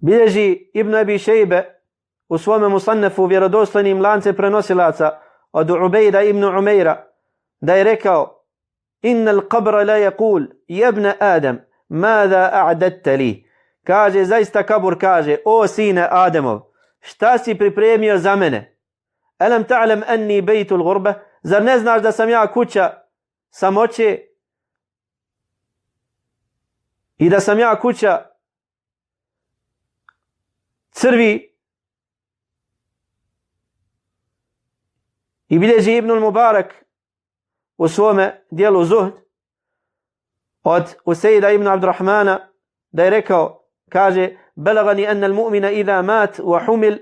Bilježi Ibn Abi Šejbe u svome musannefu vjerodostojnim lance prenosilaca od Ubejda ibn Umeira da je rekao Inna al-qabra la yaqul ibn Adam mada a'dadta li? Kaže zaista kabur kaže o sine Ademov šta si pripremio za mene? Alam ta'lam anni baytul ghurba zar ne znaš da sam ja kuća samoće? I da sam ja kuća crvi i bilježi Ibnul Mubarak u svome dijelu Zuhd od Usejda ibn Abdurrahmana da je rekao, kaže, belagani anna mu'mina idha mat wa humil,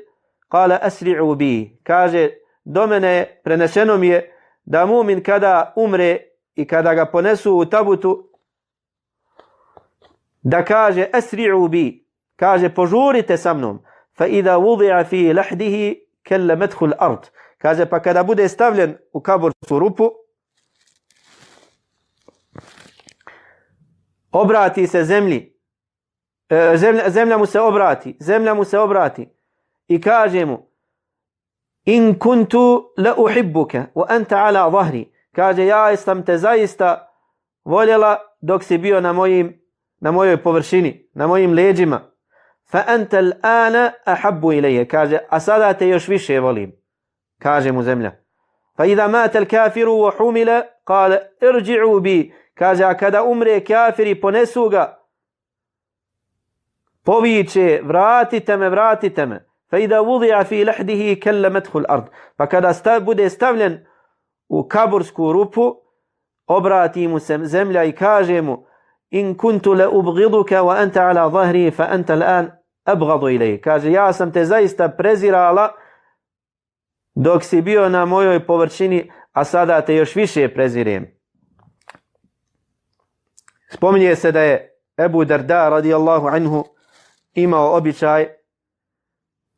kala asri'u bi. Kaže, do mene preneseno mi je da mumin kada umre i kada ga ponesu u tabutu, da kaže, asri'u bi. Kaže, požurite sa mnom. Fa ida wudi'a fi lahdihi kelle methul ard. Kaže, pa kada bude stavljen u kabursku rupu, obrati se zemlji, e, zemlja, zemlja mu se obrati, zemlja mu se obrati i kaže mu, in kuntu la uhibbuka wa anta ala dhahri Kaže, ja sam te zaista voljela dok si bio na mojim na mojoj površini, na mojim leđima. Fa anta al-ana ahabbu ilayya. Kaže, a sada te još više volim. Kaže mu zemlja. Fa idha mata al-kafiru wa humila, qala irji'u bi. Kaže, a kada umre kafiri ponesu ga, poviče vratite me, vratite me. Fa idha wudi'a fi lahdihi kallamathu al-ard. Pa kada sta, bude stavljen u kabursku rupu, obrati mu se zemlja i kaže mu, in kuntu la ubghiduka wa anta ala zahri fa anta al'an abghadu ilayk. Kaže, ja sam te zaista prezirala, dok si bio na mojoj površini, a sada te još više prezirem. Spominje se da je Ebu Darda radijallahu anhu imao običaj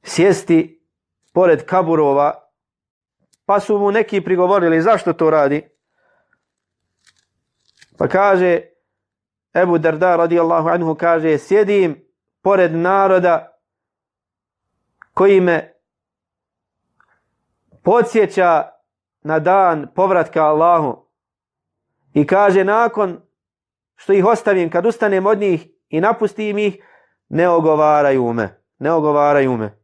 sjesti pored kaburova, pa su mu neki prigovorili zašto to radi. Pa kaže Ebu Darda radijallahu anhu kaže sjedim pored naroda koji me podsjeća na dan povratka Allahu. I kaže nakon što ih ostavim kad ustanem od njih i napustim ih ne ogovaraju me ne ogovaraju me.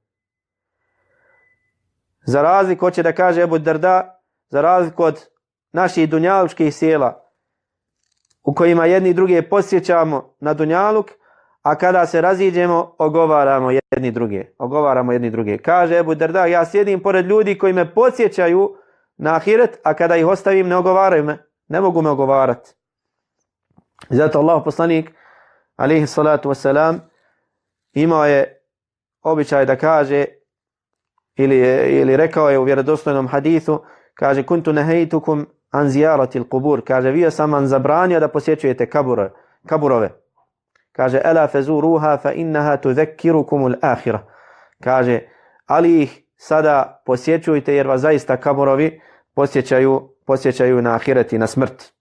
Za razliku hoće da kaže Ebu Darda za razliku od naših dunjalučkih sjela u kojima jedni i druge posjećamo na dunjaluk a kada se raziđemo, ogovaramo jedni druge. Ogovaramo jedni druge. Kaže Ebu Derda, ja sjedim pored ljudi koji me podsjećaju na ahiret, a kada ih ostavim, ne ogovaraju me. Ne mogu me ogovarati. Zato Allah poslanik, alihi salatu wasalam, imao je običaj da kaže, ili, ili rekao je u vjerodostojnom hadithu, kaže, kuntu nehejtukum an zijarati kubur. Kaže, vi sam vam zabranio da posjećujete kabure, kaburove. Kaže, ela fezuruha fa innaha tudhekirukum al-akhirah. Kaže, ali ih sada posjećujte jer vas zaista kaburovi posjećaju, posjećaju na ahireti, na smrt.